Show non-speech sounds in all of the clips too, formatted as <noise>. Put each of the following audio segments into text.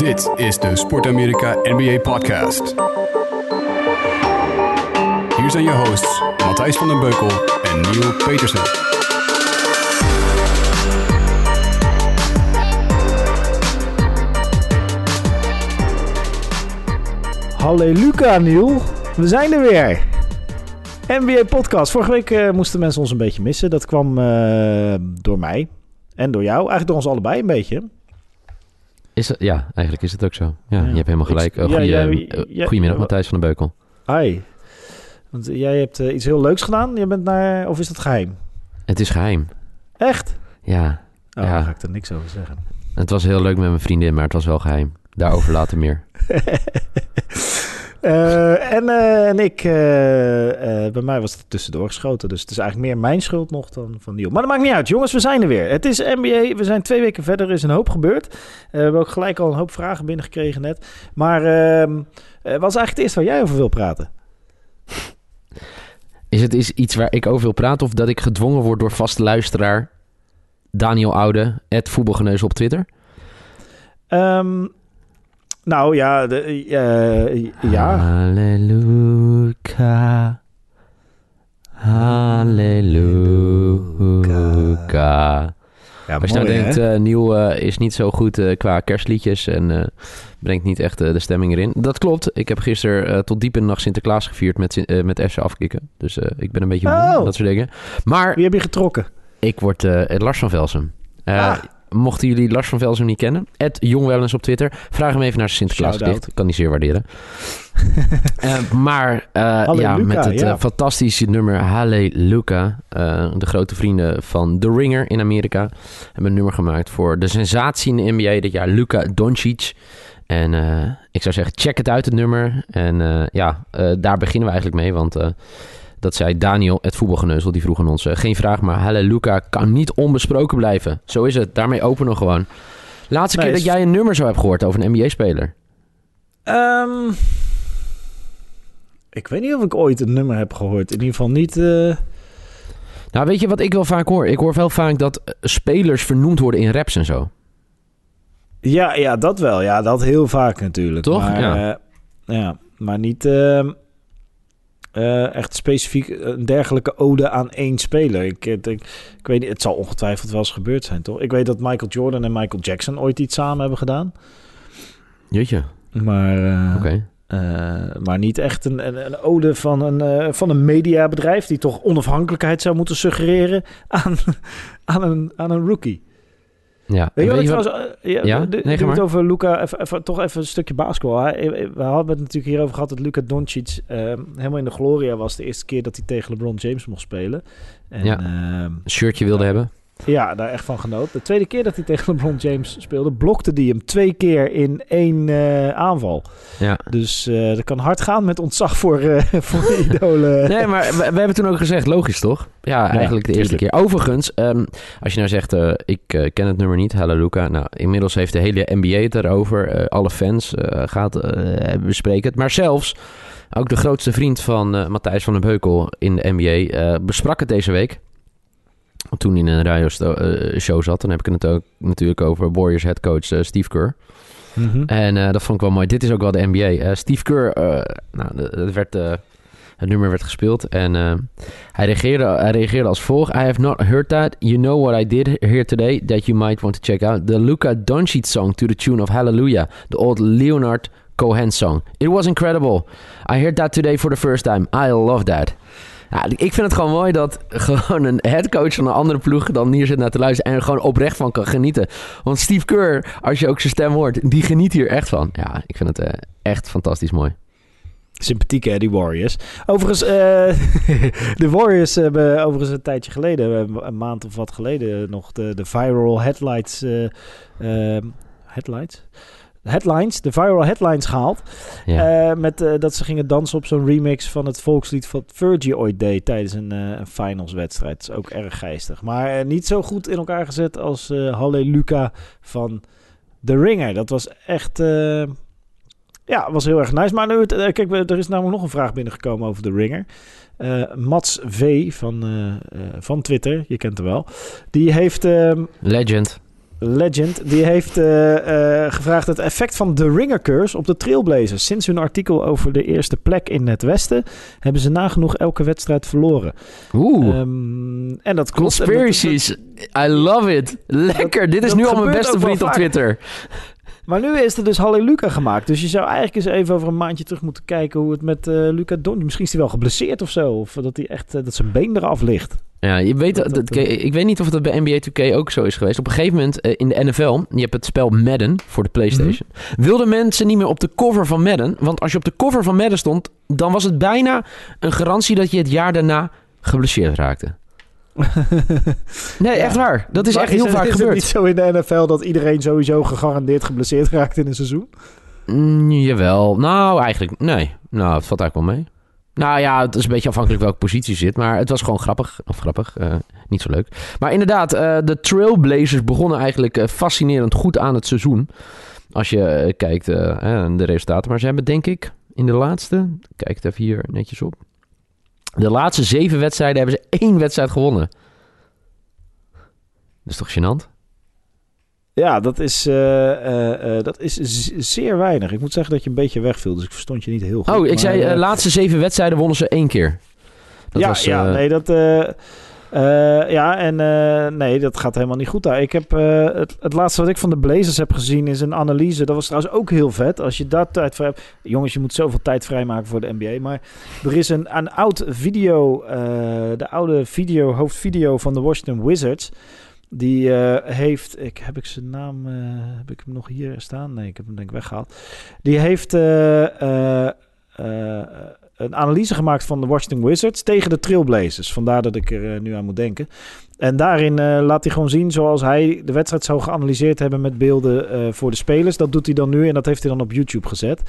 Dit is de Sport Amerika NBA Podcast. Hier zijn je hosts Matthijs van den Beukel en Neil Petersen. Halleluja, Niel. We zijn er weer. NBA Podcast. Vorige week eh, moesten mensen ons een beetje missen. Dat kwam eh, door mij en door jou. Eigenlijk door ons allebei een beetje. Is het, ja, eigenlijk is het ook zo. Ja, Ja. je hebt helemaal gelijk. Ik- goeie, eh, jij- goedemiddag, Matthijs van den Beukel. Hi. Want jij hebt eh, iets heel leuks gedaan. Je bent naar... Of is dat geheim? Het is geheim. Echt? Ja, Oh, Ja. daar ga ik er niks over zeggen. het was heel leuk met mijn vriendin, maar het was wel geheim. Daarover later meer. <laughs> Eh, en, eh, en ik, eh, bij mij was het tussendoor geschoten. Dus het is eigenlijk meer mijn schuld nog dan van Niel. Maar dat maakt niet uit, jongens. We zijn er weer. Het is NBA. We zijn twee weken verder. Er is een hoop gebeurd. We hebben ook gelijk al een hoop vragen binnengekregen net. Maar ehm eh, wat is eigenlijk het eerste waar jij over wil praten? Is het is iets waar ik over wil praten of dat ik gedwongen word door vaste luisteraar Daniel Oude, het voetbalgeneuzel op Twitter? Ehm, nou ja, de, eh, ja. Halleluja. Halleluja. ja Als je nou denkt, eh Nieuw eh, is niet zo goed eh, qua kerstliedjes en eh, brengt niet echt eh, de stemming erin. Dat klopt. Ik heb gisteren eh, tot diep in de nacht Sinterklaas gevierd met, eh, met FC afkicken. Dus eh, ik ben een beetje moe, Oh. dat soort dingen. Maar Wie heb je getrokken? ik word eh, Lars van Velsum. Eh, Ah. Mochten jullie Lars van Velsum niet kennen, Ed Jongwellens op Twitter, vraag hem even naar zijn Sinterklaas Shout-out. gedicht. Kan hij zeer waarderen. <laughs> Eh, maar eh, ja, met het ja. eh, fantastische nummer Halleluja, de grote vrienden van The Ringer in Amerika, hebben een nummer gemaakt voor de sensatie in de NBA dit jaar, Luka Doncic. En ik zou zeggen, check het uit, het nummer. En ja, daar beginnen we eigenlijk mee, want... dat zei Daniel, het voetbalgeneuzel, die vroeg aan ons... eh, geen vraag, maar Halleluja kan niet onbesproken blijven. Zo is het, daarmee openen we gewoon. Laatste Nee, keer dat jij een nummer zo hebt gehoord over een NBA-speler. Ehm, ik weet niet of ik ooit een nummer heb gehoord. In ieder geval niet... eh, Nou, weet je wat ik wel vaak hoor? Ik hoor wel vaak dat eh, spelers vernoemd worden in raps en zo. Ja, ja, dat wel. Ja, dat heel vaak natuurlijk. Toch? Maar, Ja. ja, maar niet ehm, eh, echt specifiek een dergelijke ode aan één speler. Ik, ik, ik, weet niet, het zal ongetwijfeld wel eens gebeurd zijn, toch? Ik weet dat Michael Jordan en Michael Jackson ooit iets samen hebben gedaan. Jeetje, Maar, eh, eh, maar niet echt een, een, een ode van een, van een mediabedrijf... die toch onafhankelijkheid zou moeten suggereren aan, <laughs> aan, een, aan een rookie. Ja, Weet je wat trouwens... eh, Ja, Ja? de- Nee, doe ga het over Luca. Even, even- toch even een stukje basketbal. Hij- We hadden het natuurlijk hierover gehad dat Luca Doncic eh, helemaal in de gloria was. De eerste keer dat hij tegen LeBron James mocht spelen. En, Ja. ja. een shirtje wilde hebben. Ja, daar echt van genoot. De tweede keer dat hij tegen LeBron James speelde, blokte hij hem twee keer in één eh, aanval. Ja. Dus eh dat kan hard gaan met ontzag voor, eh <laughs> voor de idolen. <laughs> Nee, maar we, we hebben toen ook gezegd, logisch toch? Ja, eigenlijk de eerste keer. Overigens, ehm, als je nou zegt, ik ken het nummer niet, Halleluja. Nou, inmiddels heeft de hele NBA het erover. Alle fans gaat, bespreken het. Maar zelfs, ook de grootste vriend van Matthijs van den Beukel in de NBA besprak het deze week. Toen hij in een radio-show zat. Dan heb ik het ook natuurlijk over Warriors headcoach eh, Steve Kerr. Mhm. En eh, dat vond ik wel mooi. Dit is ook wel de NBA. Eh, Steve Kerr, eh, nou, het, werd, eh, het nummer werd gespeeld en eh, hij, reageerde, hij reageerde als volgt. I have not heard that. You know what I did here today that you might want to check out. The Luca Doncic song to the tune of Hallelujah. The old Leonard Cohen song. It was incredible. I heard that today for the first time. I love that. Ja, ik vind het gewoon mooi dat <laughs> gewoon een headcoach van een andere ploeg dan hier zit naar te luisteren en er gewoon oprecht van kan genieten. Want Steve Kerr, als je ook zijn stem hoort, die geniet hier echt van. Ja, ik vind het eh, echt fantastisch mooi. Sympathiek hè, die Warriors. Overigens, eh, <laughs> de Warriors hebben overigens een tijdje geleden, een maand of wat geleden, nog de, de viral headlights, eh, headlights? Headlines, de viral headlines gehaald. Ja. Eh, met eh, dat ze gingen dansen op zo'n remix van het volkslied wat Virgie ooit deed tijdens een, eh, een finals wedstrijd. Dat is ook erg geestig. Maar niet zo goed in elkaar gezet als Halleluja van The Ringer. Dat was echt... ja, was heel erg nice. Maar nu, het- kijk, er is namelijk nog een vraag binnengekomen over The Ringer. Mats V van, van Twitter, je kent hem wel. Die heeft... ehm, Legend. Legend, die heeft eh, eh, gevraagd het effect van de Ringer Curse op de Trailblazers. Sinds hun artikel over de eerste plek in het Westen hebben ze nagenoeg elke wedstrijd verloren. Oeh. Ehm, en dat klopt. Conspiracies. I love it. Lekker. Dit is nu al mijn beste vriend op. Twitter. Maar nu is er dus Halleluja gemaakt. Dus je zou eigenlijk eens even over een maandje terug moeten kijken hoe het met eh Luca Doncic... Misschien is hij wel geblesseerd of zo. Of dat, hij echt, eh, dat zijn been eraf ligt. Ja, je weet, Dat- dat, ik weet niet of dat bij NBA 2K ook zo is geweest. Op een gegeven moment eh, in de NFL, je hebt het spel Madden voor de PlayStation. Mhm. Wilden mensen niet meer op de cover van Madden? Want als je op de cover van Madden stond, dan was het bijna een garantie dat je het jaar daarna geblesseerd raakte. <laughs> Nee, Ja. echt waar. Dat is Maar echt heel het- vaak is gebeurd. het niet zo in de NFL dat iedereen sowieso gegarandeerd geblesseerd <laughs> raakt in een seizoen? Mm, jawel. Nou, eigenlijk, nee. Nou, het valt eigenlijk wel mee. Nou ja, het is een beetje afhankelijk welke positie je zit. Maar het was gewoon grappig. Of grappig, eh, niet zo leuk. Maar inderdaad, eh, de Trailblazers begonnen eigenlijk eh, fascinerend goed aan het seizoen. Als je kijkt naar de resultaten. Maar ze hebben denk ik in de laatste... Kijk het even hier netjes op. De laatste zeven wedstrijden hebben ze één wedstrijd gewonnen. Dat is toch gênant? Ja, dat is, eh, eh, eh, dat is zeer weinig. Ik moet zeggen dat je een beetje wegviel, dus ik verstond je niet heel goed. Oh, ik Maar, zei, de laatste zeven wedstrijden wonnen ze één keer. Dat ja, was, ja, nee, dat, eh, ja, en eh, nee, dat gaat helemaal niet goed daar. Ik heb eh, het, het laatste wat ik van de Blazers heb gezien is een analyse. Dat was trouwens ook heel vet. Als je daar tijd voor hebt. Jongens, je moet zoveel tijd vrijmaken voor de NBA. Maar er is een, een oud video, de oude video, hoofdvideo van de Washington Wizards. Die heeft, ik, heb ik zijn naam, heb ik hem nog hier staan? Nee, ik heb hem denk ik weggehaald. Die heeft een analyse gemaakt van de Washington Wizards tegen de Trailblazers. Vandaar dat ik er eh, nu aan moet denken. En daarin eh, laat hij gewoon zien zoals hij de wedstrijd zou geanalyseerd hebben met beelden eh, voor de spelers. Dat doet hij dan nu en dat heeft hij dan op YouTube gezet.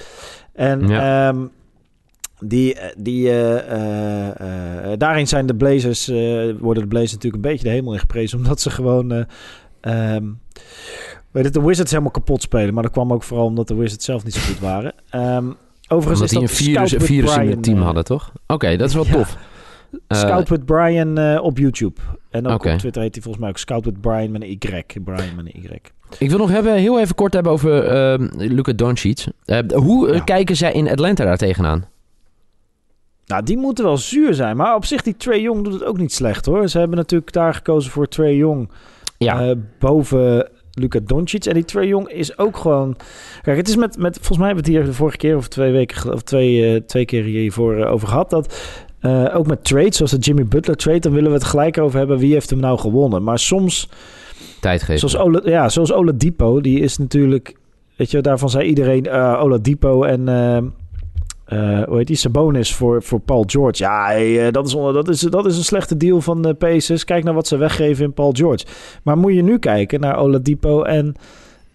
En Ja. ehm, die, die, daarin zijn de Blazers, worden de Blazers natuurlijk een beetje de hemel in geprezen, omdat ze gewoon, eh, ehm, weet het, de Wizards helemaal kapot spelen. Maar dat kwam ook vooral omdat de Wizards zelf niet zo goed waren. Ehm, overigens Omdat is die dat een virus, in het team eh, hadden, toch? Oké, dat is wel ja. tof. <laughs> Eh, Scout with Brian eh, op YouTube. En ook op Twitter heet hij volgens mij ook Scout with Brian met een Y. Brian met een Y. ik wil nog hebben, heel even kort hebben over ehm Luka Doncic. Eh, hoe eh, Ja. kijken zij in Atlanta daar tegenaan? Nou, die moeten wel zuur zijn. Maar op zich, die Trey Young doet het ook niet slecht hoor. Ze hebben natuurlijk daar gekozen voor Trey Young Ja, eh, boven Luka Doncic. En die Trey Young is ook gewoon... Kijk, het is met... met volgens mij hebben we het hier de vorige keer of twee weken... gel- of twee, eh, twee keer hiervoor eh, over gehad. Dat eh, ook met trades, zoals de Jimmy Butler trade... dan willen we het gelijk over hebben wie heeft hem nou gewonnen. Maar soms... tijd geven. Zoals, Ola, ja, zoals Oladipo, die is natuurlijk... Weet je, daarvan zei iedereen eh Oladipo en... eh, eh, hoe heet die? Sabonis voor, voor Paul George. Ja, eh, dat, is, on- dat, is, dat is een slechte deal van de Pacers. Kijk naar wat ze weggeven in Paul George. Maar moet je nu kijken naar Oladipo en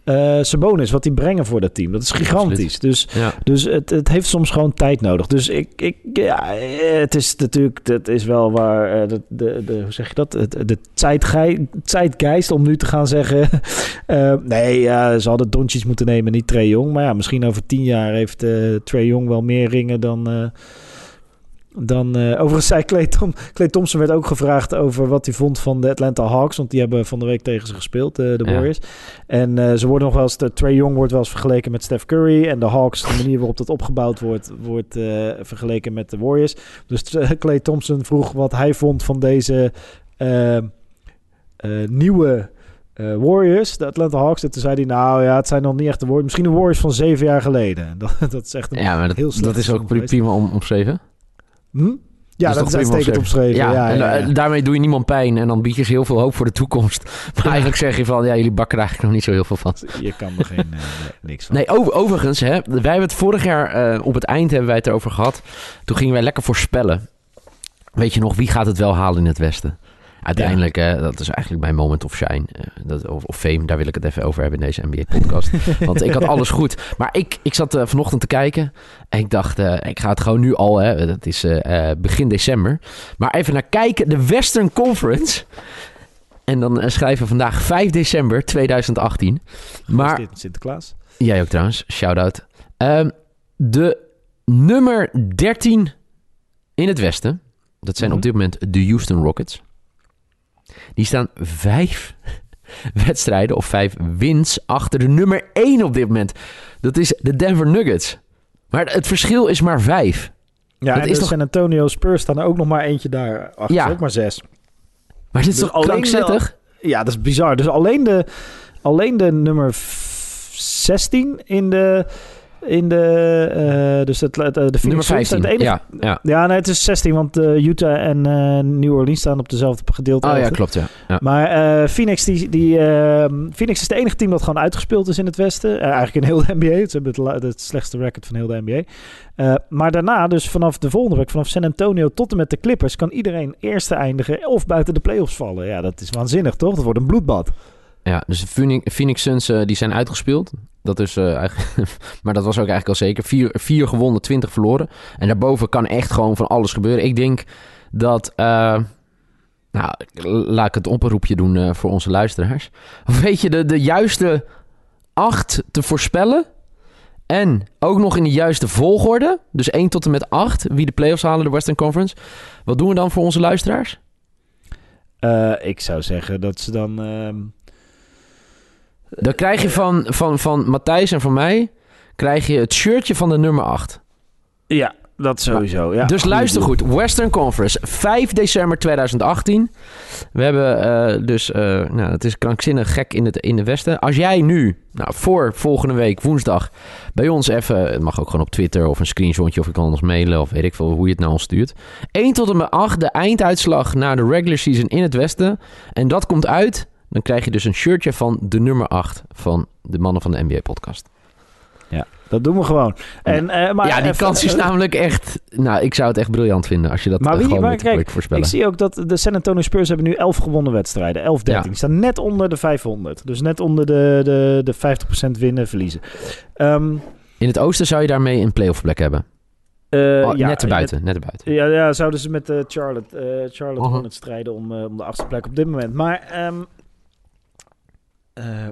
eh, Sabonis, wat die brengen voor dat team. Dat is gigantisch. Dus Ja. dus het, het heeft soms gewoon tijd nodig. Dus ik, ik ja, het is natuurlijk, dat is wel waar, eh, de, de, de, hoe zeg je dat? De, de tijdgei- tijdgeist om nu te gaan zeggen, <laughs> eh, nee, ja, ze hadden Doncic moeten nemen, niet Trey Young. Maar ja, misschien over tien jaar heeft Trey Young wel meer ringen dan... dan eh, overigens zei Clay, Tom, Clay Thompson werd ook gevraagd over wat hij vond van de Atlanta Hawks. Want die hebben van de week tegen ze gespeeld, eh, de Ja. Warriors. En eh, ze worden nog wel eens, de Trey Young wordt wel eens vergeleken met Steph Curry. En de Hawks, de manier waarop dat opgebouwd wordt, wordt vergeleken met de Warriors. Dus Clay Thompson vroeg wat hij vond van deze eh, eh, nieuwe Warriors, de Atlanta Hawks. En toen zei hij, nou ja, het zijn nog niet echt de Warriors. Misschien de Warriors van zeven jaar geleden. <laughs> Dat, dat is echt een ja, maar dat, heel slecht dat is ook prima om omschreven. Hm? Ja, dat toch is uitstekend opgeschreven. Ja, Ja, en ja, eh, daarmee doe je niemand pijn en dan bied je ze heel veel hoop voor de toekomst. <laughs> Maar eigenlijk zeg je van, ja, jullie bakken er eigenlijk nog niet zo heel veel van. Je kan er geen, eh, <laughs> niks van. Nee, over- overigens, hè, wij hebben het vorig jaar eh, op het eind hebben wij het erover gehad. Toen gingen wij lekker voorspellen. Weet je nog, wie gaat het wel halen in het Westen? Uiteindelijk, hè, dat is eigenlijk mijn moment of shine. eh, dat, of, of fame, daar wil ik het even over hebben in deze NBA-podcast. <laughs> Want ik had alles goed. Maar ik, ik zat eh, vanochtend te kijken. En ik dacht, eh, ik ga het gewoon nu al, hè, dat is begin december. Maar even naar kijken, de Western Conference. En dan schrijven we vandaag 5 december 2018. Maar Sinterklaas? Jij ook trouwens, shout-out. Ehm, de nummer 13 in het westen, dat zijn Mhm. op dit moment de Houston Rockets. Die staan vijf, <laughs> wedstrijden of vijf wins achter de nummer 1 op dit moment. Dat is de Denver Nuggets. Maar het verschil is maar vijf. Ja, Dat en is de toch- San Antonio Spurs staan er ook nog maar eentje daar achter. Ja. Ook maar zes. Maar dit is Dus toch krankzinnig? Ja, dat is bizar. Dus alleen de, alleen de nummer f- 16 in de... In de uh, dus het, het, de Phoenix Nummer Suns 15. zijn de enige, Ja, ja. Ja, nee, het is 16, want uh, Utah en New Orleans staan op dezelfde gedeelte. Oh ja, klopt, ja. ja. Maar Phoenix, die, die, uh, Phoenix is het enige team dat gewoon uitgespeeld is in het Westen. Eigenlijk in heel de <laughs> NBA. Ze hebben het, het slechtste record van heel de NBA. Uh, maar daarna, dus vanaf de volgende week, vanaf San Antonio tot en met de Clippers, kan iedereen eerste eindigen of buiten de playoffs vallen. Ja, dat is waanzinnig, toch? Dat wordt een bloedbad. Ja, dus de Phoenix, Phoenix Suns uh, die zijn uitgespeeld. Dat is eigenlijk, <laughs> maar dat was ook eigenlijk al zeker. Vier, vier gewonnen, twintig verloren. En daarboven kan echt gewoon van alles gebeuren. Ik denk dat, uh, nou, laat ik het oproepje doen uh, voor onze luisteraars. <laughs> Weet je, de, de juiste acht te voorspellen. En ook nog in de juiste volgorde. Dus 1 tot en met 8. Wie de playoffs halen, de Western Conference. Wat doen we dan voor onze luisteraars? Ik zou zeggen dat ze dan. Dan krijg je van, van, van Matthijs en van mij krijg je het shirtje van de nummer 8. Ja, dat sowieso. Ja, dus luister goed. Western Conference, 5 december 2018. We hebben uh, dus, uh, nou, het is krankzinnig gek in het in de Westen. Als jij nu, nou, voor volgende week woensdag, bij ons even, het mag ook gewoon op Twitter of een screenshotje of ik kan ons mailen of weet ik veel hoe je het nou ons stuurt. 1 tot en met 8, de einduitslag naar de regular season in het Westen. En dat komt uit, dan krijg je dus een shirtje van de nummer 8 van de mannen van de NBA podcast. Ja, dat doen we gewoon. En, uh, maar ja, die even, kans is uh, <laughs> namelijk echt... Nou, ik zou het echt briljant vinden als je dat maar wie, gewoon maar kijk, voorspellen. Ik zie ook dat de San Antonio Spurs hebben nu 11 gewonnen wedstrijden. 11, 13. Ja. Die staan net onder de 500. Dus net onder de, de, de 50% winnen, verliezen. Um, In het oosten zou je daarmee een playoff plek hebben. Uh, oh, ja, net erbuiten, net erbuiten. Ja, ja, zouden ze met uh, Charlotte, Charlotte Uh-huh. Hornets strijden om, om de achtste plek op dit moment. Maar, um,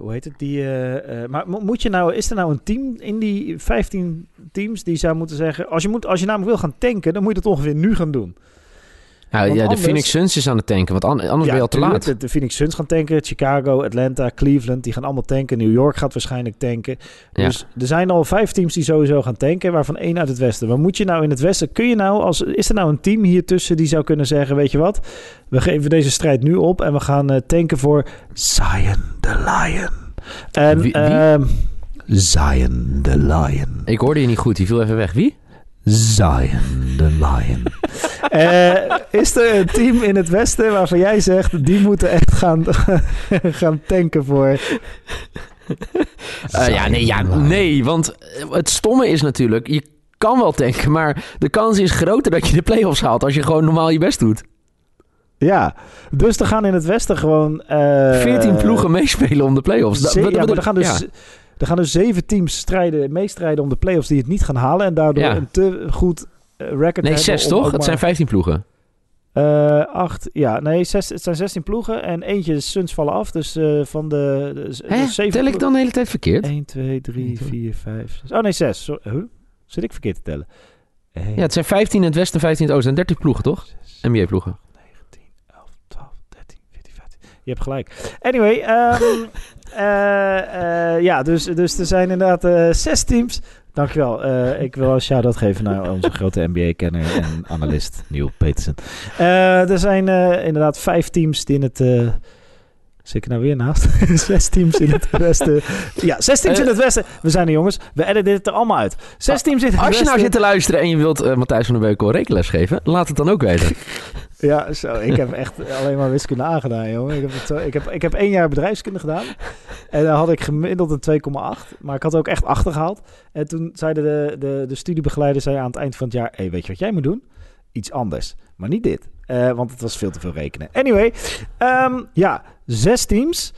hoe heet het? Die, uh, maar moet je nou, is er nou een team in die 15 teams die zou moeten zeggen... Als je, moet, als je namelijk wil gaan tanken, dan moet je dat ongeveer nu gaan doen. Nou, ja, de Phoenix Suns is aan het tanken, want anders ja, ben je al te laat. De, de, Phoenix Suns gaan tanken, Chicago, Atlanta, Cleveland, die gaan allemaal tanken. New York gaat waarschijnlijk tanken. Ja. Dus er zijn al vijf teams die sowieso gaan tanken, waarvan één uit het westen. Maar moet je nou in het westen, kun je nou, als, is er nou een team hier tussen die zou kunnen zeggen, weet je wat, we geven deze strijd nu op en we gaan uh, tanken voor Zion the Lion. En, wie, wie? Uh, Zion the Lion. Ik hoorde je niet goed, die viel even weg. Wie? Zion the Lion. uh, <laughs> is er een team in het Westen waarvan jij zegt... die moeten echt gaan, <laughs> gaan tanken voor... Uh, ja, nee, ja, nee, want het stomme is natuurlijk... je kan wel tanken, maar de kans is groter dat je de play-offs haalt... als je gewoon normaal je best doet. Ja, dus er gaan in het Westen gewoon... Uh, 14 ploegen meespelen om de play-offs. Ja, maar er gaan dus... Ja. Er gaan dus zeven teams strijden, meestrijden om de play-offs die het niet gaan halen. En daardoor ja. een te goed uh, record Nee, zes toch? Het zijn 15 ploegen. Uh, acht, ja, nee, zes, het zijn 16 ploegen. En eentje Suns vallen af. Dus uh, van de. Dus, Hè? Dus Tel ik dan de hele tijd verkeerd? 1, 2, 3, 4, 5, 6. Oh nee, 6. Sorry. Huh? Zit ik verkeerd te tellen? 1, ja, het zijn 15 in het westen, 15 in het oosten. En 30 ploegen, toch? NBA-ploegen. 19, 11, 12, 13, 14, 15. Je hebt gelijk. Anyway, um, uh, <laughs> ja, dus, dus er zijn inderdaad zes teams. Dankjewel. Uh, ik wil een shout-out geven naar onze grote NBA-kenner en analist Neil Petersen. Uh, er zijn uh, inderdaad vijf teams die in het... Zit ik nou weer naast? <laughs> zes teams in het westen. Ja, zes teams in het westen. We zijn er jongens. We editen dit er allemaal uit. Zes teams in het Als westen. je nou zit te luisteren en je wilt Matthijs van der Beukel rekenles geven, laat het dan ook weten. Ja, zo. Ik heb echt alleen maar wiskunde aangedaan, jongen. Ik heb, ik, heb, ik heb één jaar bedrijfskunde gedaan. En daar had ik gemiddeld een 2,8. Maar ik had ook echt achtergehaald. En toen zeiden de, de, de studiebegeleider zei aan het eind van het jaar... Hey, weet je wat jij moet doen? Iets anders. Maar niet dit. Uh, want het was veel te veel rekenen. Anyway, um, ja, zes teams...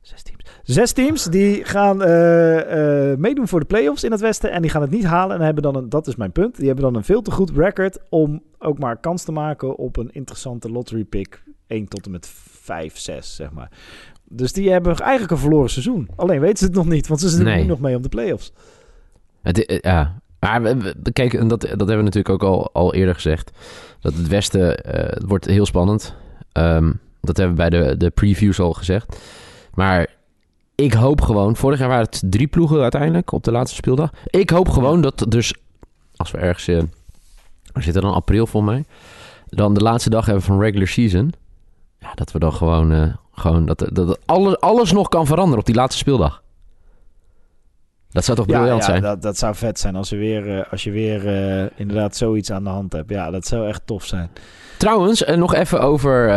Zes teams. Zes teams die gaan uh, uh, meedoen voor de playoffs in het Westen. En die gaan het niet halen. En hebben dan een, dat is mijn punt. Die hebben dan een veel te goed record om ook maar kans te maken op een interessante lottery pick. 1 tot en met 5, 6, zeg maar. Dus die hebben eigenlijk een verloren seizoen. Alleen weten ze het nog niet, want ze zitten nee. nu nog mee om de playoffs. Het, ja, maar kijk, en dat, dat hebben we natuurlijk ook al, al eerder gezegd. Dat het Westen uh, het wordt heel spannend. Um, dat hebben we bij de, de previews al gezegd. Maar ik hoop gewoon... Vorig jaar waren het drie ploegen uiteindelijk op de laatste speeldag. Ik hoop gewoon dat dus... Als we ergens... Uh, we zitten dan april voor mij. Dan de laatste dag hebben van regular season. Ja, dat we dan gewoon... Uh, gewoon dat, dat alles, alles nog kan veranderen op die laatste speeldag. Dat zou toch briljant ja, zijn? Dat, dat zou vet zijn als, je weer, uh, als je weer uh, inderdaad zoiets aan de hand hebt. Ja, dat zou echt tof zijn. Trouwens, nog even over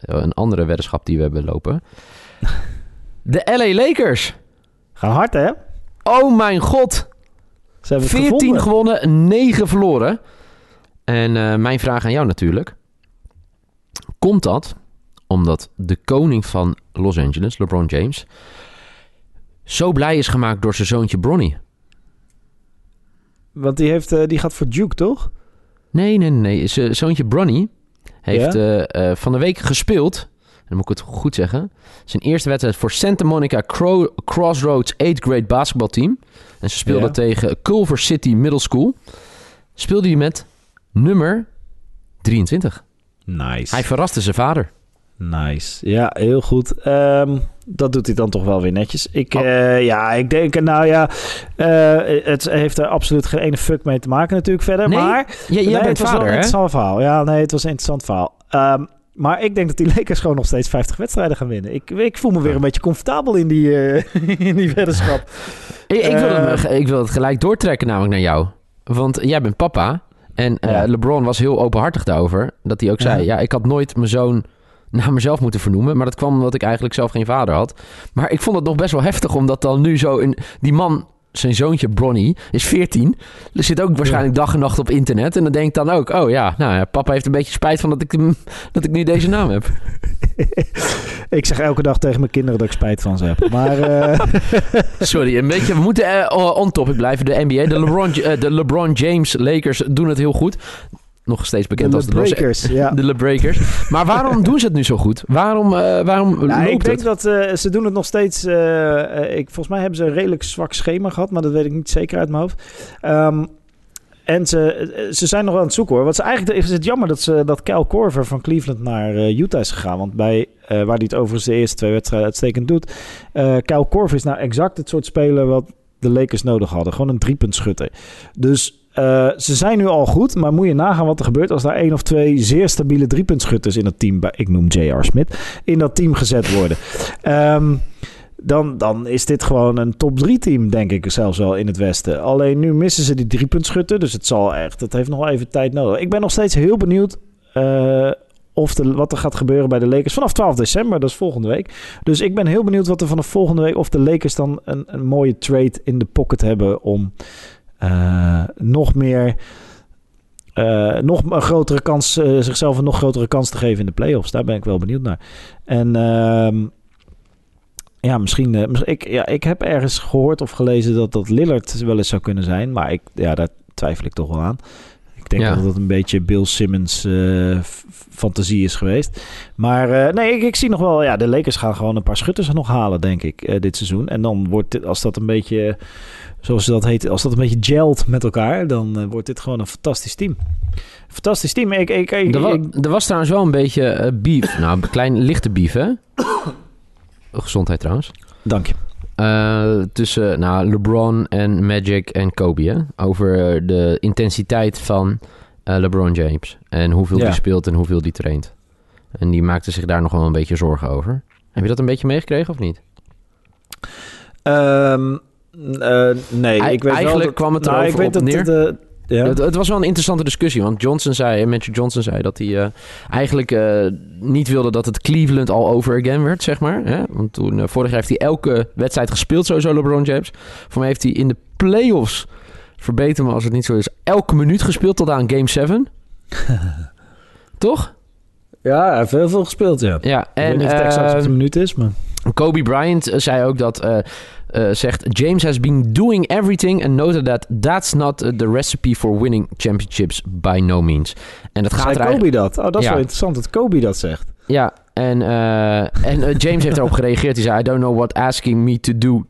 een andere weddenschap die we hebben lopen. <laughs> De LA Lakers. Gaan hard, hè? Oh mijn god. Ze hebben 14 gevonden. gewonnen, 9 verloren. En mijn vraag aan jou natuurlijk. Komt dat omdat de koning van Los Angeles, LeBron James zo blij is gemaakt door zijn zoontje Bronny. Want die, heeft, uh, die gaat voor Duke, toch? Nee, nee, nee. Zijn zoontje Bronny heeft ja? uh, van de week gespeeld. Dan moet ik het goed zeggen. Zijn eerste wedstrijd voor Santa Monica Cro Crossroads 8th grade basketbalteam. En ze speelden ja. tegen Culver City Middle School. Speelde hij met nummer 23. Nice. Hij verraste zijn vader. Nice. Ja, heel goed. Um, dat doet hij dan toch wel weer netjes. Ik, oh. uh, ja, ik denk, nou ja, uh, het heeft er absoluut geen ene fuck mee te maken natuurlijk verder. Nee? Maar ja, jij nee, bent het was vader, wel een interessant verhaal. Ja, nee, het was een interessant verhaal. Um, maar ik denk dat die Lakers gewoon nog steeds 50 wedstrijden gaan winnen. Ik, ik voel me weer een beetje comfortabel in die, uh, <laughs> in die weddenschap. ik, ik, wil het, ik wil het gelijk doortrekken namelijk naar jou. Want jij bent papa. En ja. LeBron was heel openhartig daarover. Dat hij ook zei, ja, ja ik had nooit mijn zoon naar mezelf moeten vernoemen. Maar dat kwam omdat ik eigenlijk zelf geen vader had. Maar ik vond het nog best wel heftig, omdat dan nu zo... In, die man, zijn zoontje Bronny, is 14. Er zit ook waarschijnlijk ja. dag en nacht op internet. En dan denk ik dan ook... Oh ja, nou ja, papa heeft een beetje spijt van dat ik, dat ik nu deze naam heb. <laughs> ik zeg elke dag tegen mijn kinderen dat ik spijt van ze heb. Maar... Uh... <laughs> Sorry, een beetje... We moeten uh, on topic blijven. De NBA, de LeBron, uh, de LeBron James Lakers doen het heel goed nog steeds bekend de als de Breakers. Ja. <laughs> De LeBreakers. Maar waarom <laughs> doen ze het nu zo goed? Waarom, uh, waarom nou, Ik denk het? dat uh, ze doen het nog steeds... Uh, ik, volgens mij hebben ze een redelijk zwak schema gehad, maar dat weet ik niet zeker uit mijn hoofd. Um, en ze, ze zijn nog wel aan het zoeken hoor. Wat ze eigenlijk is het jammer dat, ze, dat Kyle Korver van Cleveland naar Utah is gegaan. Want bij, waar hij het overigens de eerste twee wedstrijden uitstekend doet. Kyle Korver is nou exact het soort speler wat de Lakers nodig hadden. Gewoon een driepuntschutter. Dus uh, ze zijn nu al goed, maar moet je nagaan wat er gebeurt als daar één of twee zeer stabiele driepuntschutters in het team, ik noem J.R. Smith, in dat team gezet worden. Um, dan, dan is dit gewoon een top 3 team, denk ik zelfs wel in het Westen. Alleen nu missen ze die driepuntschutter, dus het zal echt, het heeft nog wel even tijd nodig. Ik ben nog steeds heel benieuwd uh, of wat er gaat gebeuren bij de Lakers vanaf 12 december, dat is volgende week. Dus ik ben heel benieuwd wat er vanaf volgende week, of de Lakers dan een, een mooie trade in de pocket hebben om uh, nog meer, uh, nog een grotere kans, uh, zichzelf een nog grotere kans te geven in de playoffs. Daar ben ik wel benieuwd naar. En uh, ja, misschien, ik, ja, ik heb ergens gehoord of gelezen dat dat Lillard wel eens zou kunnen zijn, maar ik, ja, daar twijfel ik toch wel aan. Ik denk ja. dat het een beetje Bill Simmons fantasie is geweest. Maar nee, ik, ik, zie nog wel, ja, de Lakers gaan gewoon een paar schutters nog halen, denk ik, dit seizoen. En dan wordt dit, als dat een beetje zoals dat heet, als dat een beetje gelt met elkaar, dan uh, wordt dit gewoon een fantastisch team. Fantastisch team. Ik, ik, ik, er, wa er, was trouwens wel een beetje uh, beef. <coughs> nou, een klein lichte beef, hè? Gezondheid trouwens. Dank je. Uh, tussen nou, LeBron en Magic en Kobe, hè? Over de intensiteit van LeBron James. En hoeveel ja. die speelt en hoeveel die traint. En die maakte zich daar nog wel een beetje zorgen over. Heb je dat een beetje meegekregen of niet? Um, Uh, nee, I ik weet Eigenlijk wel dat, kwam het nou, erover ik weet op dat neer. De, ja. het, het, was wel een interessante discussie, want Johnson zei, Magic Johnson zei dat hij uh, eigenlijk uh, niet wilde dat het Cleveland all over again werd, zeg maar. Hè? Want toen, uh, vorig jaar heeft hij elke wedstrijd gespeeld, sowieso LeBron James. Voor mij heeft hij in de playoffs, verbeter me als het niet zo is, elke minuut gespeeld tot aan Game 7. <laughs> Toch? Ja, hij heeft heel veel gespeeld, ja. Ja, en, ik weet niet of het exact op de minuut is, maar... Kobe Bryant zei ook dat... Uh, uh, zegt... James has been doing everything and noted that that's not the recipe for winning championships by no means. En dat gaat er Kobe dat? Oh, dat is ja. wel interessant dat Kobe dat zegt. Ja, en, uh, en James heeft erop gereageerd. Hij zei... I don't know what asking me to do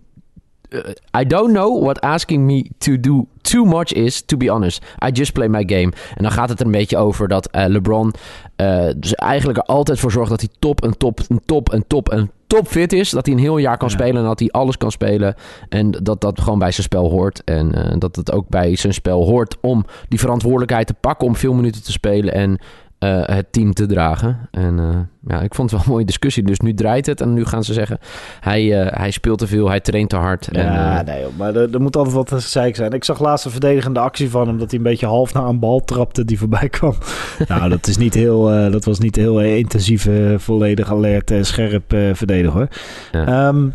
I don't know what asking me to do too much is, to be honest. I just play my game. En dan gaat het er een beetje over dat uh, LeBron uh, dus eigenlijk er altijd voor zorgt dat hij top en top en top en top en top fit is. Dat hij een heel jaar kan ja. spelen en dat hij alles kan spelen. En dat dat gewoon bij zijn spel hoort. En uh, dat het ook bij zijn spel hoort om die verantwoordelijkheid te pakken om veel minuten te spelen. En uh, het team te dragen. En uh, ja, ik vond het wel een mooie discussie. Dus nu draait het en nu gaan ze zeggen... hij, uh, hij speelt te veel, hij traint te hard. Ja, en, nee, maar er, er, moet altijd wat gezeik zijn. Ik zag laatst een verdedigende actie van hem... dat hij een beetje half naar een bal trapte die voorbij kwam. <laughs> nou, dat, is niet heel, dat was niet heel intensieve, volledig alert, scherp verdedigen hoor. Ja. Um,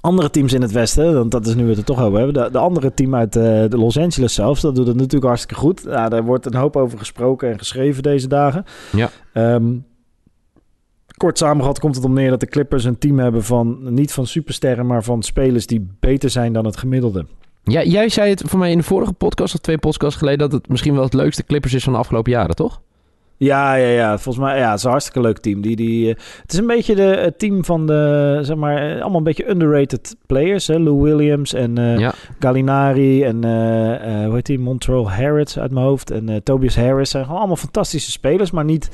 andere teams in het Westen, want dat is nu we het er toch over hebben. De, de andere team uit uh, de Los Angeles zelfs, dat doet het natuurlijk hartstikke goed. Ja, daar wordt een hoop over gesproken en geschreven deze dagen. Ja. Um, kort samengevat komt het om neer dat de Clippers een team hebben van niet van supersterren, maar van spelers die beter zijn dan het gemiddelde. Ja, jij zei het voor mij in de vorige podcast of twee podcasts geleden dat het misschien wel het leukste Clippers is van de afgelopen jaren, toch? Ja, ja, ja. Volgens mij, ja, het is een hartstikke leuk team. Die, die, uh, het is een beetje de, het team van de, zeg maar, allemaal een beetje underrated players. Hè? Lou Williams en uh, ja. Gallinari en, uh, hoe heet die, Montreal Harris uit mijn hoofd. En Tobias Harris zijn gewoon allemaal fantastische spelers, maar niet...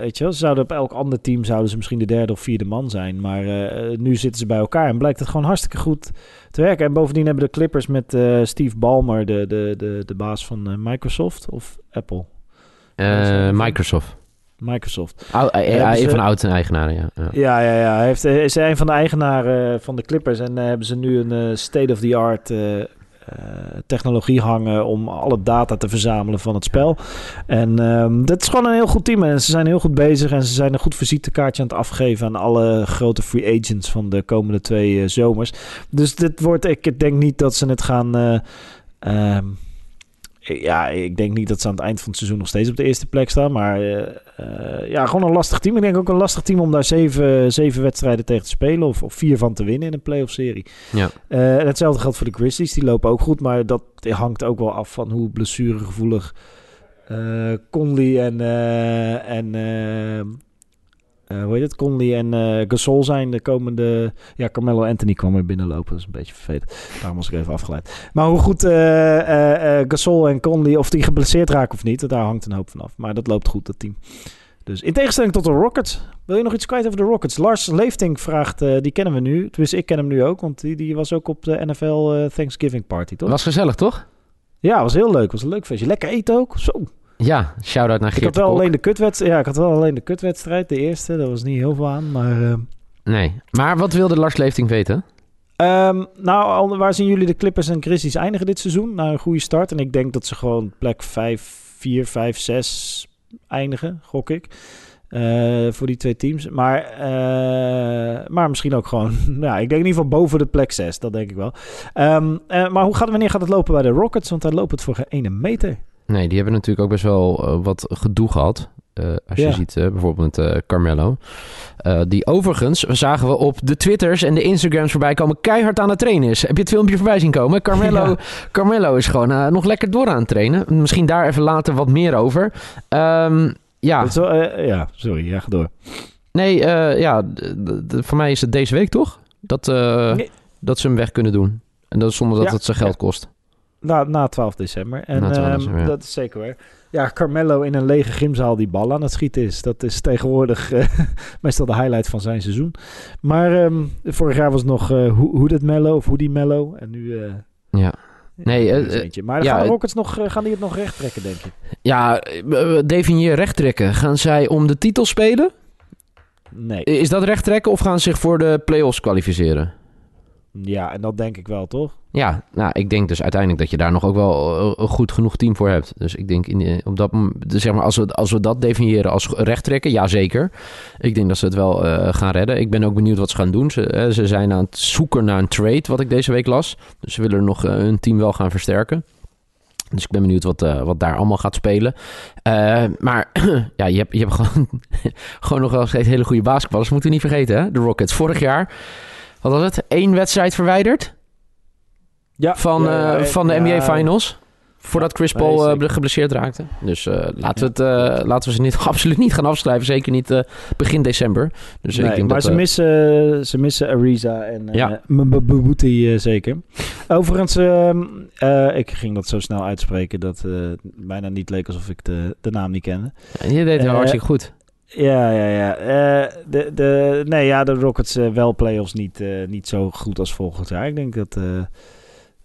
weet je wel, ze zouden op elk ander team zouden ze misschien de derde of vierde man zijn. Maar nu zitten ze bij elkaar en blijkt het gewoon hartstikke goed te werken. En bovendien hebben de Clippers met uh, Steve Ballmer, de, de, de, de baas van Microsoft of Apple? Microsoft. Microsoft. Hij een van de oudste eigenaren, ja. Ja, ja, ja. ja. Hij heeft, is een van de eigenaren van de Clippers. En hebben ze nu een state-of-the-art technologie hangen om alle data te verzamelen van het spel. En um, dat is gewoon een heel goed team. En ze zijn heel goed bezig en ze zijn een goed visitekaartje aan het afgeven aan alle grote free agents van de komende twee uh, zomers. Dus dit wordt, ik denk niet dat ze het gaan. Uh, um, ja, ik denk niet dat ze aan het eind van het seizoen nog steeds op de eerste plek staan. Maar uh, uh, ja, gewoon een lastig team. Ik denk ook een lastig team om daar zeven, zeven wedstrijden tegen te spelen. Of, of vier van te winnen in een playoff serie. Ja. Uh, en hetzelfde geldt voor de Grizzlies. Die lopen ook goed. Maar dat hangt ook wel af van hoe blessuregevoelig Conley en... en uh, hoe heet het? Conley en uh, Gasol zijn de komende... Ja, Carmelo Anthony kwam er binnenlopen. Dat is een beetje vervelend. Daarom was ik even afgeleid. Maar hoe goed uh, Gasol en Conley... of die geblesseerd raken of niet... daar hangt een hoop van af. Maar dat loopt goed, dat team. Dus in tegenstelling tot de Rockets... Wil je nog iets kwijt over de Rockets? Lars Leeftink vraagt... die kennen we nu. Tenminste, ik ken hem nu ook. Want die, die was ook op de NFL Thanksgiving Party, toch? Was gezellig, toch? Ja, was heel leuk. Was een leuk feestje. Lekker eten ook. Zo. Ja, shout-out naar Geert ik had wel alleen de kutwedstrijd. Ja, ik had wel alleen de kutwedstrijd, de eerste. Daar was niet heel veel aan, maar... Uh... Nee, maar wat wilde Lars Leefting weten? Um, nou, waar zien jullie de Clippers en Grizzlies eindigen dit seizoen? Na een goede start. En ik denk dat ze gewoon plek 5, 4, 5, 6 eindigen, gok ik. Uh, voor die twee teams. Maar, uh, maar misschien ook gewoon... <laughs> nou, ik denk in ieder geval boven de plek 6. Dat denk ik wel. Um, uh, maar hoe gaat, wanneer gaat het lopen bij de Rockets? Want daar loopt het voor geen ene meter. Nee, die hebben natuurlijk ook best wel uh, wat gedoe gehad. Uh, als ja. je ziet uh, bijvoorbeeld Carmelo. die overigens, zagen we op de Twitters en de Instagrams voorbij komen, keihard aan het trainen is. Heb je het filmpje voorbij zien komen? Carmelo, <laughs> ja. Carmelo is gewoon nog lekker door aan het trainen. Misschien daar even later wat meer over. Um, ja. Zo, ja, sorry, ja, ga door. Nee, ja, voor mij is het deze week toch? Dat, nee. dat ze hem weg kunnen doen. En dat zonder dat ja. het zijn geld kost. Na, na 12 december. En na 12 december, ja. dat is zeker waar. Ja, Carmelo in een lege gymzaal die bal aan het schieten is. Dat is tegenwoordig uh, <laughs> meestal de highlight van zijn seizoen. Maar um, vorig jaar was het nog uh, hoe dit Mello of hoe die Mello. En nu... Uh, ja. Nee, uh, maar ja, gaan de Rockets nog, gaan die het nog recht trekken, denk je? Ja, definieer recht trekken. Gaan zij om de titel spelen? Nee. Is dat recht trekken of gaan ze zich voor de play-offs kwalificeren? Ja, en dat denk ik wel, toch? Ja, nou, ik denk dus uiteindelijk dat je daar nog ook wel een goed genoeg team voor hebt. Dus ik denk, in, op dat, zeg maar, als we, als we dat definiëren als recht trekken, ja zeker. Ik denk dat ze het wel uh, gaan redden. Ik ben ook benieuwd wat ze gaan doen. Ze, uh, ze zijn aan het zoeken naar een trade, wat ik deze week las. Dus ze willen nog hun team wel gaan versterken. Dus ik ben benieuwd wat, wat daar allemaal gaat spelen. Maar <clears throat> ja, je hebt, je hebt gewoon, <laughs> gewoon nog wel steeds hele goede basketballers. Moeten we niet vergeten, hè? De Rockets. Vorig jaar wat was het? Eén wedstrijd verwijderd? Ja, van, ja, uh, van de NBA Finals. Voordat Chris Paul eh, geblesseerd raakte. Dus eh, laten, we het, eh, laten we ze niet, <laughs> absoluut niet gaan afschrijven. Zeker niet eh, begin december. Dus Nee, ik denk maar dat, ze, eh, missen, ze missen Ariza en Ja. ja. Mbuti eh, zeker. Overigens, ehm, eh, ik ging dat zo snel uitspreken dat eh bijna niet leek alsof ik de, de naam niet kende. je deed het eh, hartstikke goed. Ja, ja, ja. Eh, de, de, nee, ja, de Rockets eh, wel playoffs niet, eh, niet zo goed als volgend jaar. Ik denk dat...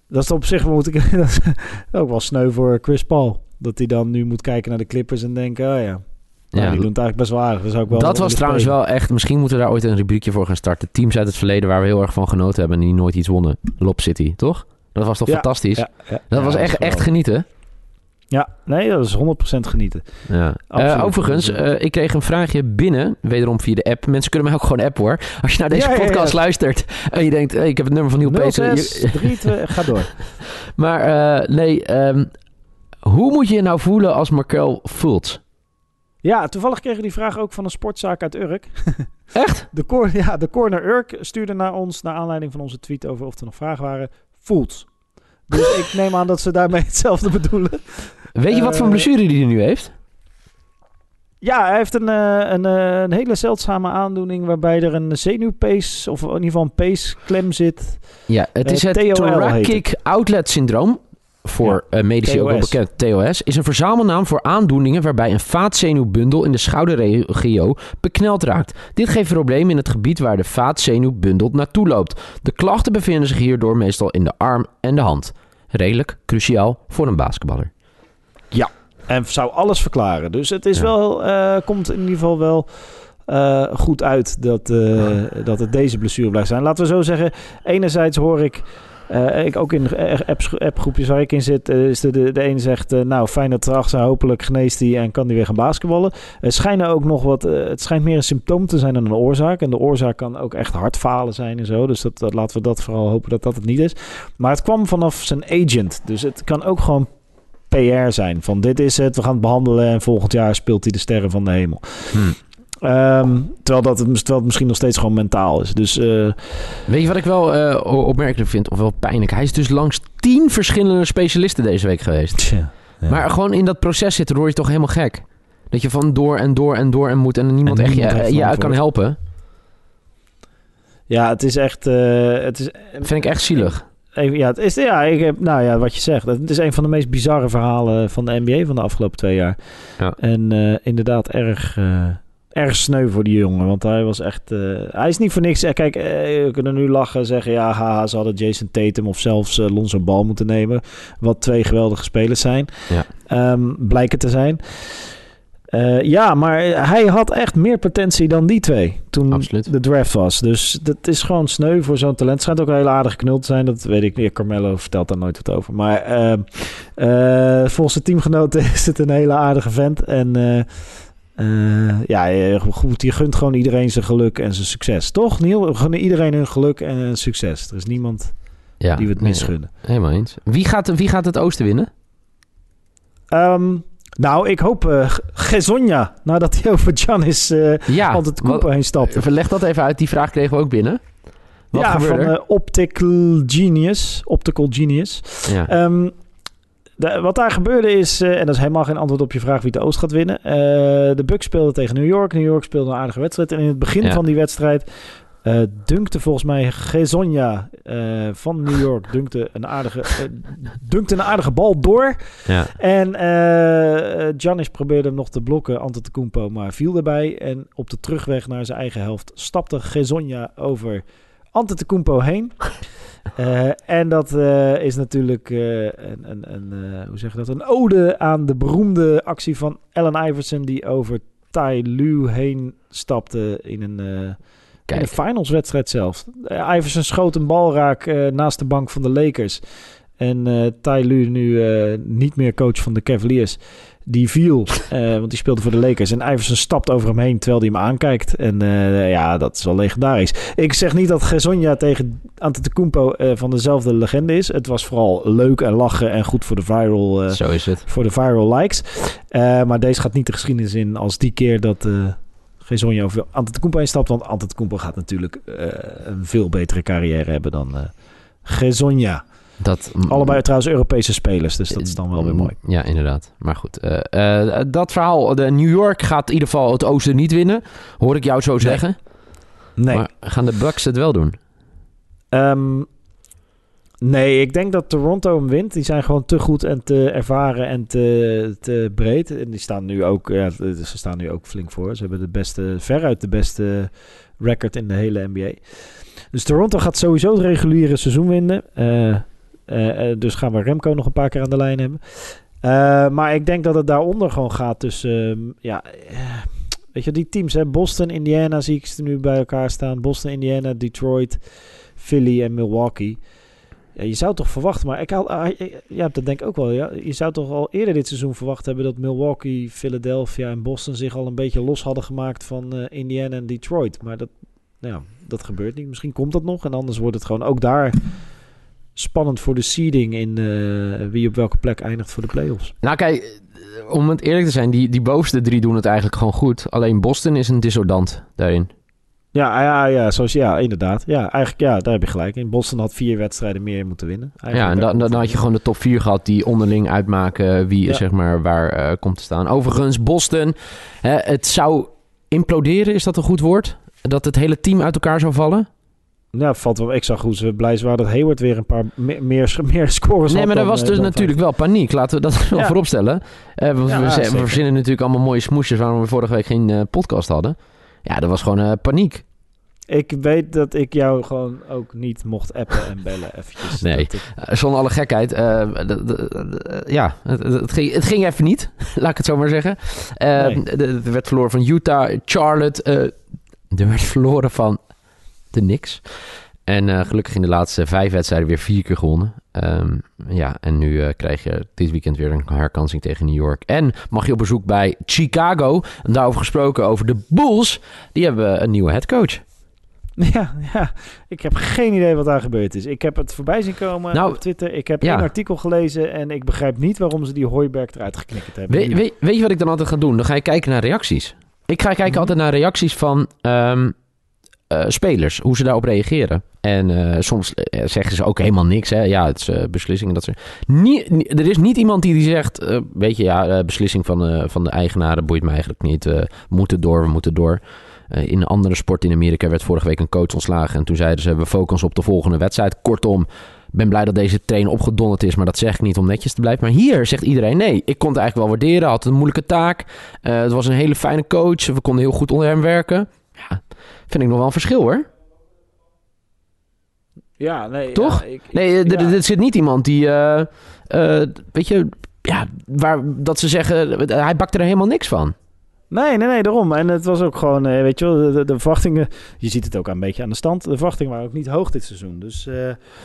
dat is op zich moet ik, <laughs> dat is ook wel sneu voor Chris Paul. Dat hij dan nu moet kijken naar de Clippers en denken... Oh ja, Ja. Nou, die doen het eigenlijk best wel aardig. Wel dat was trouwens wel echt... Misschien moeten we daar ooit een rubriekje voor gaan starten. Teams uit het verleden waar we heel erg van genoten hebben... en die nooit iets wonnen. Lob City, toch? Dat was toch Ja, fantastisch? Ja, ja. Dat Ja, was echt, echt genieten. Ja, nee, dat is 100% genieten. Ja. Eh, overigens, eh, ik kreeg een vraagje binnen, wederom via de app. Mensen kunnen mij ook gewoon appen hoor. Als je naar deze Ja, ja, ja. podcast luistert en je denkt, hey, ik heb het nummer van Nieuw Peter. 06, 32, <laughs> ga door. Maar eh, nee, ehm, hoe moet je je nou voelen als Markel voelt? Ja, toevallig kregen we die vraag ook van een sportzaak uit Urk. <laughs> Echt? De, cor ja, de corner Urk stuurde naar ons, naar aanleiding van onze tweet over of er nog vragen waren, voelt. Dus ik neem aan dat ze daarmee <laughs> hetzelfde bedoelen. Weet je wat voor Eh, blessure die hij nu heeft? Ja, hij heeft een, eh, een, eh, een hele zeldzame aandoening waarbij er een zenuwpees, of in ieder geval een peesklem zit. Ja, het is het TOL Thoracic Outlet Syndroom. Voor medici ook wel bekend. TOS is een verzamelnaam voor aandoeningen waarbij een vaatzenuwbundel in de schouderregio bekneld raakt. Dit geeft problemen in het gebied waar de vaatzenuwbundel naartoe loopt. De klachten bevinden zich hierdoor meestal in de arm en de hand. Redelijk cruciaal voor een basketballer. En zou alles verklaren. Dus het is Ja. wel, eh, komt in ieder geval wel eh, goed uit dat, eh, dat het deze blessure blijft zijn. Laten we zo zeggen, enerzijds hoor ik... eh, ik ook in apps- appgroepjes waar ik in zit, is de, de, de ene zegt, nou fijn dat erachter, hopelijk geneest hij en kan hij weer gaan basketballen. Er schijnen ook nog wat, het schijnt meer een symptoom te zijn dan een oorzaak. En de oorzaak kan ook echt hartfalen zijn en zo. Dus dat, dat, laten we dat vooral hopen dat dat het niet is. Maar het kwam vanaf zijn agent. Dus het kan ook gewoon PR zijn. Van dit is het, we gaan het behandelen en volgend jaar speelt hij de sterren van de hemel. Hmm. Ehm, terwijl, dat het, terwijl het misschien nog steeds gewoon mentaal is. Dus eh, Weet je wat ik wel eh, opmerkelijk vind, of wel pijnlijk? Hij is dus langs tien verschillende specialisten deze week geweest. tja. Ja. Maar gewoon in dat proces zitten word je toch helemaal gek. Dat je van door en door en door en moet en niemand En echt je, uit kan helpen. ja, het is echt... eh, het is, Vind ik echt zielig. Even, ja, het is, ja, ik heb, nou ja, wat je zegt. Het is een van de meest bizarre verhalen van de NBA van de afgelopen twee jaar. Ja. En eh, inderdaad erg, eh, erg sneu voor die jongen. Want hij was echt... eh, hij is niet voor niks... Kijk, we kunnen nu lachen zeggen... Ja, haha, ze hadden Jason Tatum of zelfs Lonzo Ball moeten nemen. Wat twee geweldige spelers zijn. Ja. Ehm, blijken te zijn. Eh, ja, maar hij had echt meer potentie dan die twee toen Absoluut. de draft was. Dus dat is gewoon sneu voor zo'n talent. Schijnt ook een hele aardige knul te zijn. Dat weet ik niet. Carmelo vertelt daar nooit wat over. Maar eh, eh, volgens de teamgenoten <laughs> is het een hele aardige vent. En eh, ja, goed, je gunt gewoon iedereen zijn geluk en zijn succes. Toch, Niel? We gunnen iedereen hun geluk en succes. Er is niemand Ja, die we het nee, misgunnen. Helemaal eens. Wie gaat, wie gaat het oosten winnen? Ehm, nou, ik hoop eh Gezonja. Nadat hij <laughs> over Giannis eh Ja, altijd de wat- koepen heen stapt. leg dat even uit. Die vraag kregen we ook binnen. Wat ja, van eh, Optical Genius. Optical Genius. ja. Ehm, de- wat daar gebeurde is, en dat is helemaal geen antwoord op je vraag wie de Oost gaat winnen. De Bucks speelden tegen New York. New York speelde een aardige wedstrijd. En in het begin Ja. van die wedstrijd eh, dunkte volgens mij Gezonja eh, van New York dunkte een, aardige, eh, dunkte een aardige bal door. ja. En Giannis probeerde hem nog te blokken, Antetokounmpo, maar viel erbij. En op de terugweg naar zijn eigen helft stapte Gezonja over Antetokounmpo heen. <laughs> En dat is natuurlijk een, een, een, hoe zeg je dat? een ode aan de beroemde actie van Allen Iverson... die over Tai Lu heen stapte in een... in een finalswedstrijd zelf. Eh, Iverson schoot een bal raak eh, naast de bank van de Lakers. En eh Ty Lue, nu niet meer coach van de Cavaliers, die viel. <laughs> want die speelde voor de Lakers. En Iverson stapt over hem heen terwijl hij hem aankijkt. En ja, dat is wel legendarisch. Ik zeg niet dat Gezonja tegen Antetokounmpo van dezelfde legende is. Het was vooral leuk en lachen en goed voor de viral... Zo is het. voor de viral likes. Maar deze gaat niet de geschiedenis in als die keer dat Gezonja over Antetokounmpo instapt. Want Antetokounmpo gaat natuurlijk eh, een veel betere carrière hebben dan Gezonja. Dat, Allebei trouwens Europese spelers, dus dat is dan wel weer mooi. Ja, inderdaad. Maar goed, eh, dat verhaal. De New York gaat in ieder geval het oosten niet winnen. Hoor ik jou zo zeggen. Nee. Maar gaan de Bucks het wel doen? Ehm, nee, ik denk dat Toronto hem wint. Die zijn gewoon te goed en te ervaren en te, te breed. En die staan nu ook, ja, ze staan nu ook flink voor. Ze hebben de beste, veruit de beste record in de hele NBA. Dus Toronto gaat sowieso het reguliere seizoen winnen. Eh, eh, eh, dus gaan we Remco nog een paar keer aan de lijn hebben. Maar ik denk dat het daaronder gewoon gaat tussen... ehm, ja, weet je, die teams, hè? Boston, Indiana zie ik ze nu bij elkaar staan. Boston, Indiana, Detroit, Philly en Milwaukee. Ja, je zou toch verwachten, maar ik had, ah, dat denk ik ook wel. Ja. Je zou toch al eerder dit seizoen verwacht hebben dat Milwaukee, Philadelphia en Boston zich al een beetje los hadden gemaakt van eh, Indiana en Detroit. Maar dat, nou ja, dat gebeurt niet. Misschien komt dat nog en anders wordt het gewoon ook daar spannend voor de seeding in eh, wie op welke plek eindigt voor de playoffs. Nou kijk, om het eerlijk te zijn, die, die bovenste drie doen het eigenlijk gewoon goed. Alleen Boston is een dissonant daarin. Ja, ja, ja, zoals, ja, inderdaad. Ja, eigenlijk, ja, daar heb je gelijk in. Boston had vier wedstrijden meer moeten winnen. Ja, en dan, dan had je gewoon de top 4 gehad die onderling uitmaken wie Ja. zeg maar waar eh, komt te staan. Overigens, Boston, hè, het zou imploderen, is dat een goed woord? Dat het hele team uit elkaar zou vallen? Ja, valt wel. Ik zag hoe ze blij waren dat Hayward weer een paar meer, meer, <laughs> meer scores Nee, maar er was eh, dus natuurlijk wel paniek. Laten we dat <laughs> wel Ja. vooropstellen. Eh, we, Ja, we, ja, we zeker. verzinnen natuurlijk allemaal mooie smoesjes waarom we vorige week geen podcast hadden. Ja, er was gewoon eh, paniek. Ik weet dat ik jou gewoon ook niet mocht appen en bellen <laughs> eventjes. Nee. Dat ik- Eh, zonder alle gekheid. eh, ja, het, het, ging, het ging even niet. <laughs> Laat ik het zo maar zeggen. Nee. d- Er werd verloren van Utah, Charlotte. eh, er werd verloren van de Knicks. En eh, gelukkig in de laatste vijf wedstrijden weer vier keer gewonnen. Ehm, ja, en nu eh, krijg je dit weekend weer een herkansing tegen New York. En mag je op bezoek bij Chicago. En daarover gesproken over de Bulls. Die hebben een nieuwe headcoach. <laughs> Ja, ja, ik heb geen idee wat daar gebeurd is. Ik heb het voorbij zien komen Nou, op Twitter. Ik heb ja. één artikel gelezen en ik begrijp niet waarom ze die Hooiberg eruit geknikkerd hebben. We, weet, weet je wat ik dan altijd ga doen? Dan ga je kijken naar reacties. Ik ga kijken Mhm. altijd naar reacties van ehm, eh, spelers, hoe ze daarop reageren. En eh, soms eh, zeggen ze ook helemaal niks. Hè? Ja, het is eh, beslissingen. Dat nie- er is niet iemand die, die zegt, weet je, ja, beslissing van, van de eigenaren boeit me eigenlijk niet. We moeten door, we moeten door. In een andere sport in Amerika werd vorige week een coach ontslagen. En toen zeiden ze, we focussen op de volgende wedstrijd. Kortom, ben blij dat deze trainer opgedonderd is, maar dat zeg ik niet om netjes te blijven. Maar hier zegt iedereen, nee, ik kon het eigenlijk wel waarderen. Had een moeilijke taak. Het was een hele fijne coach. We konden heel goed onder hem werken. Ja, vind ik nog wel een verschil hoor. Ja, nee. Toch? ja, ik- ik- Nee, er, ja. er zit niet iemand die, eh, eh, weet je, ja, waar, dat ze zeggen, hij bakte er helemaal niks van. Nee, nee, nee, daarom. En het was ook gewoon, eh, weet je wel, de, de, de verwachtingen... Je ziet het ook een beetje aan de stand. De verwachtingen waren ook niet hoog dit seizoen. Dus eh,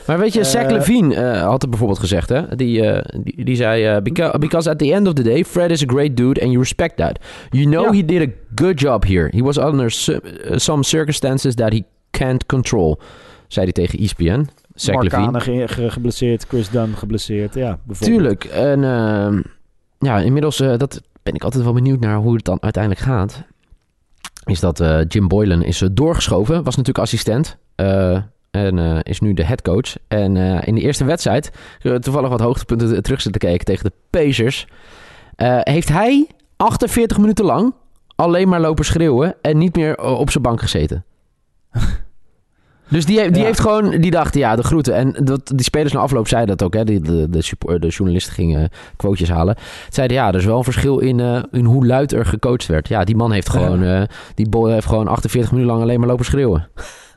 Maar weet je, Zach Eh, Levine eh, had het bijvoorbeeld gezegd, hè? Die, eh, die, die zei, eh, because, because at the end of the day, Fred is a great dude and you respect that. You know Ja. he did a good job here. He was under some circumstances that he can't control. Zei hij tegen ESPN. Mark ge- ge- geblesseerd, Chris Dunn geblesseerd. Ja. Tuurlijk. En ehm, ja, inmiddels eh, dat ben ik altijd wel benieuwd naar hoe het dan uiteindelijk gaat. Is dat eh, Jim Boylan is eh, doorgeschoven. Was natuurlijk assistent. en is nu de headcoach. En eh, in de eerste wedstrijd, toevallig wat hoogtepunten terug zitten kijken tegen de Pacers. heeft hij 48 minuten lang alleen maar lopen schreeuwen en niet meer op zijn bank gezeten. Dus die, heeft- die Ja. heeft gewoon, die dacht, ja, de groeten. En dat, die spelers na afloop zeiden dat ook, hè. Die, de, de, de journalisten gingen quotejes halen. Zeiden, ja, er is wel een verschil in, eh, in hoe luid er gecoacht werd. Ja, die man heeft gewoon, eh, die boy heeft gewoon 48 minuten lang alleen maar lopen schreeuwen.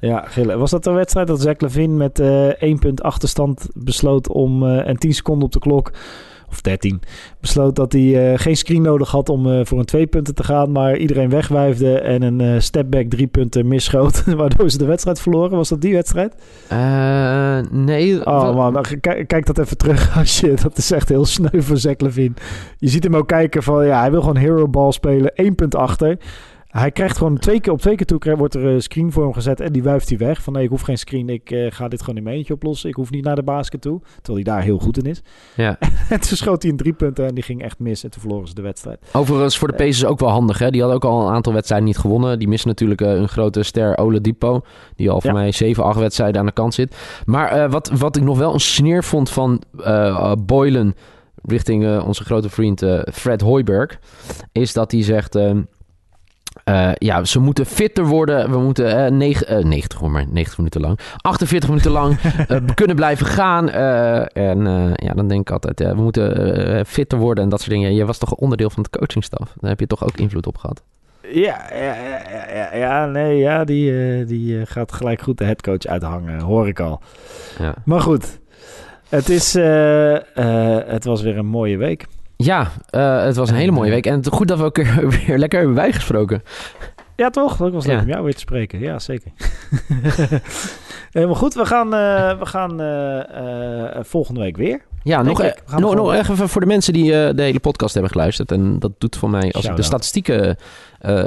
Ja, gillen. Was dat de wedstrijd dat Zach Levine met eh 1 punt achterstand besloot om... en 10 seconden op de klok, of 13, besloot dat hij eh, geen screen nodig had om eh, voor een twee punten te gaan, maar iedereen wegwijfde en een eh, stepback drie punten misschoot, <laughs> waardoor ze de wedstrijd verloren. Was dat die wedstrijd? Nee. Oh man, dan kijk, kijk dat even terug <laughs> als je... Dat is echt heel sneu voor Zach Levine. Je ziet hem ook kijken van... Ja, hij wil gewoon hero ball spelen. Eén punt achter. Hij krijgt gewoon twee keer op twee keer toe wordt er een screen voor hem gezet en die wuift hij weg. Van nee, ik hoef geen screen, ik eh, ga dit gewoon in mijn eentje oplossen. Ik hoef niet naar de basket toe. Terwijl hij daar heel goed in is. Ja. <laughs> en toen schoot hij een drie punten en die ging echt mis en toen verloren ze de wedstrijd. Overigens voor de Pacers ook wel handig. Hè? Die hadden ook al een aantal wedstrijden niet gewonnen. Die missen natuurlijk eh, een grote ster Oladipo. Die al voor Ja. mij 7, 8 wedstrijden aan de kant zit. Maar eh, wat, wat ik nog wel een sneer vond van eh Boylen richting eh, onze grote vriend eh, Fred Hoiberg... is dat hij zegt... ehm, eh, ja, ze moeten fitter worden. We moeten eh, negen, eh, 90, hoor maar 90 minuten lang. 48 minuten lang <laughs> eh, kunnen blijven gaan. eh, en eh, ja, dan denk ik altijd, eh, we moeten eh, fitter worden en dat soort dingen. Je was toch onderdeel van de coachingstaf? Daar heb je toch ook invloed op gehad? Ja, ja, ja, nee, ja, die, eh, die eh, gaat gelijk goed de headcoach uithangen, hoor ik al. Ja, Maar goed, het, is, eh, eh, het was weer een mooie week. Ja eh, het was een hele mooie week. En het- goed dat we ook weer, <laughs> weer lekker hebben bijgesproken. Ja, toch? Dat was leuk Ja. om jou weer te spreken. Ja, zeker. <laughs> Helemaal goed, we gaan, eh, we gaan eh, eh, volgende week weer. Ja, nog, e- We nog, nog even voor de mensen die eh, de hele podcast hebben geluisterd. En dat doet voor mij, als ik de statistieken eh,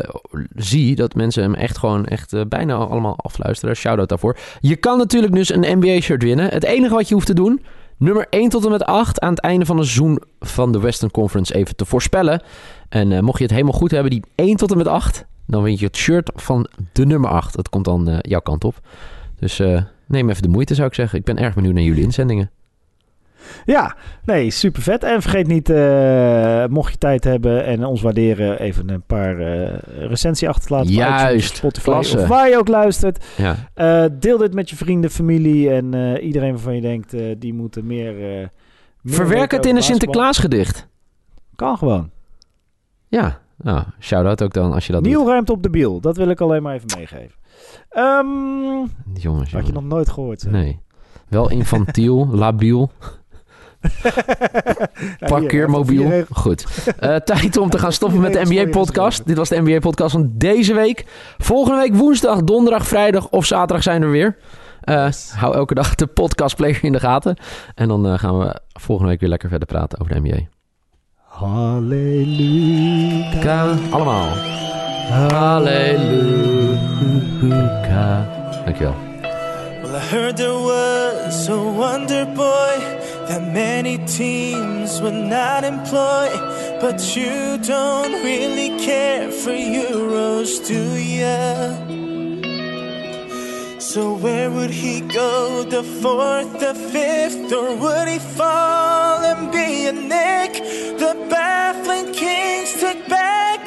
zie, dat mensen hem echt gewoon echt eh, bijna allemaal afluisteren. Shout-out daarvoor. Je kan natuurlijk dus een NBA-shirt winnen. Het enige wat je hoeft te doen, nummer 1 tot en met 8 aan het einde van het seizoen van de Western Conference even te voorspellen. En eh, mocht je het helemaal goed hebben, die 1 tot en met 8, dan win je het shirt van de nummer 8. Dat komt dan eh, jouw kant op. Dus eh, neem even de moeite, zou ik zeggen. Ik ben erg benieuwd naar jullie inzendingen. Ja, nee, super vet. En vergeet niet, eh, mocht je tijd hebben en ons waarderen, even een paar eh recensie achter te laten. Juist, Spotify klasse. of waar je ook luistert. Ja. Eh, deel dit met je vrienden, familie en iedereen waarvan je denkt, die moeten meer... meer Verwerk het in een. Sinterklaasgedicht. Kan gewoon. Ja, nou, shout-out ook dan als je dat Nieuw doet. ruimte op de biel. Dat wil ik alleen maar even meegeven. Ehm Jongens, had je jongens. nog nooit gehoord. zeg. Nee. Wel infantiel, <laughs> labiel, <laughs> parkeermobiel. regels. Goed. Eh, tijd om te gaan stoppen met de NBA-podcast. Dit was de NBA-podcast van deze week. Volgende week woensdag, donderdag, vrijdag of zaterdag zijn we weer. Eh, hou elke dag de podcastplayer in de gaten. En dan eh, gaan we volgende week weer lekker verder praten over de NBA. Halleluja. Allemaal. Halleluja. Dankjewel. Well, I heard there was a wonder boy that many teams would not employ. But you don't really care for Euros, do ya? So where would he go? The fourth, the fifth, or would he fall and be a Nick? The baffling Kings took Bagley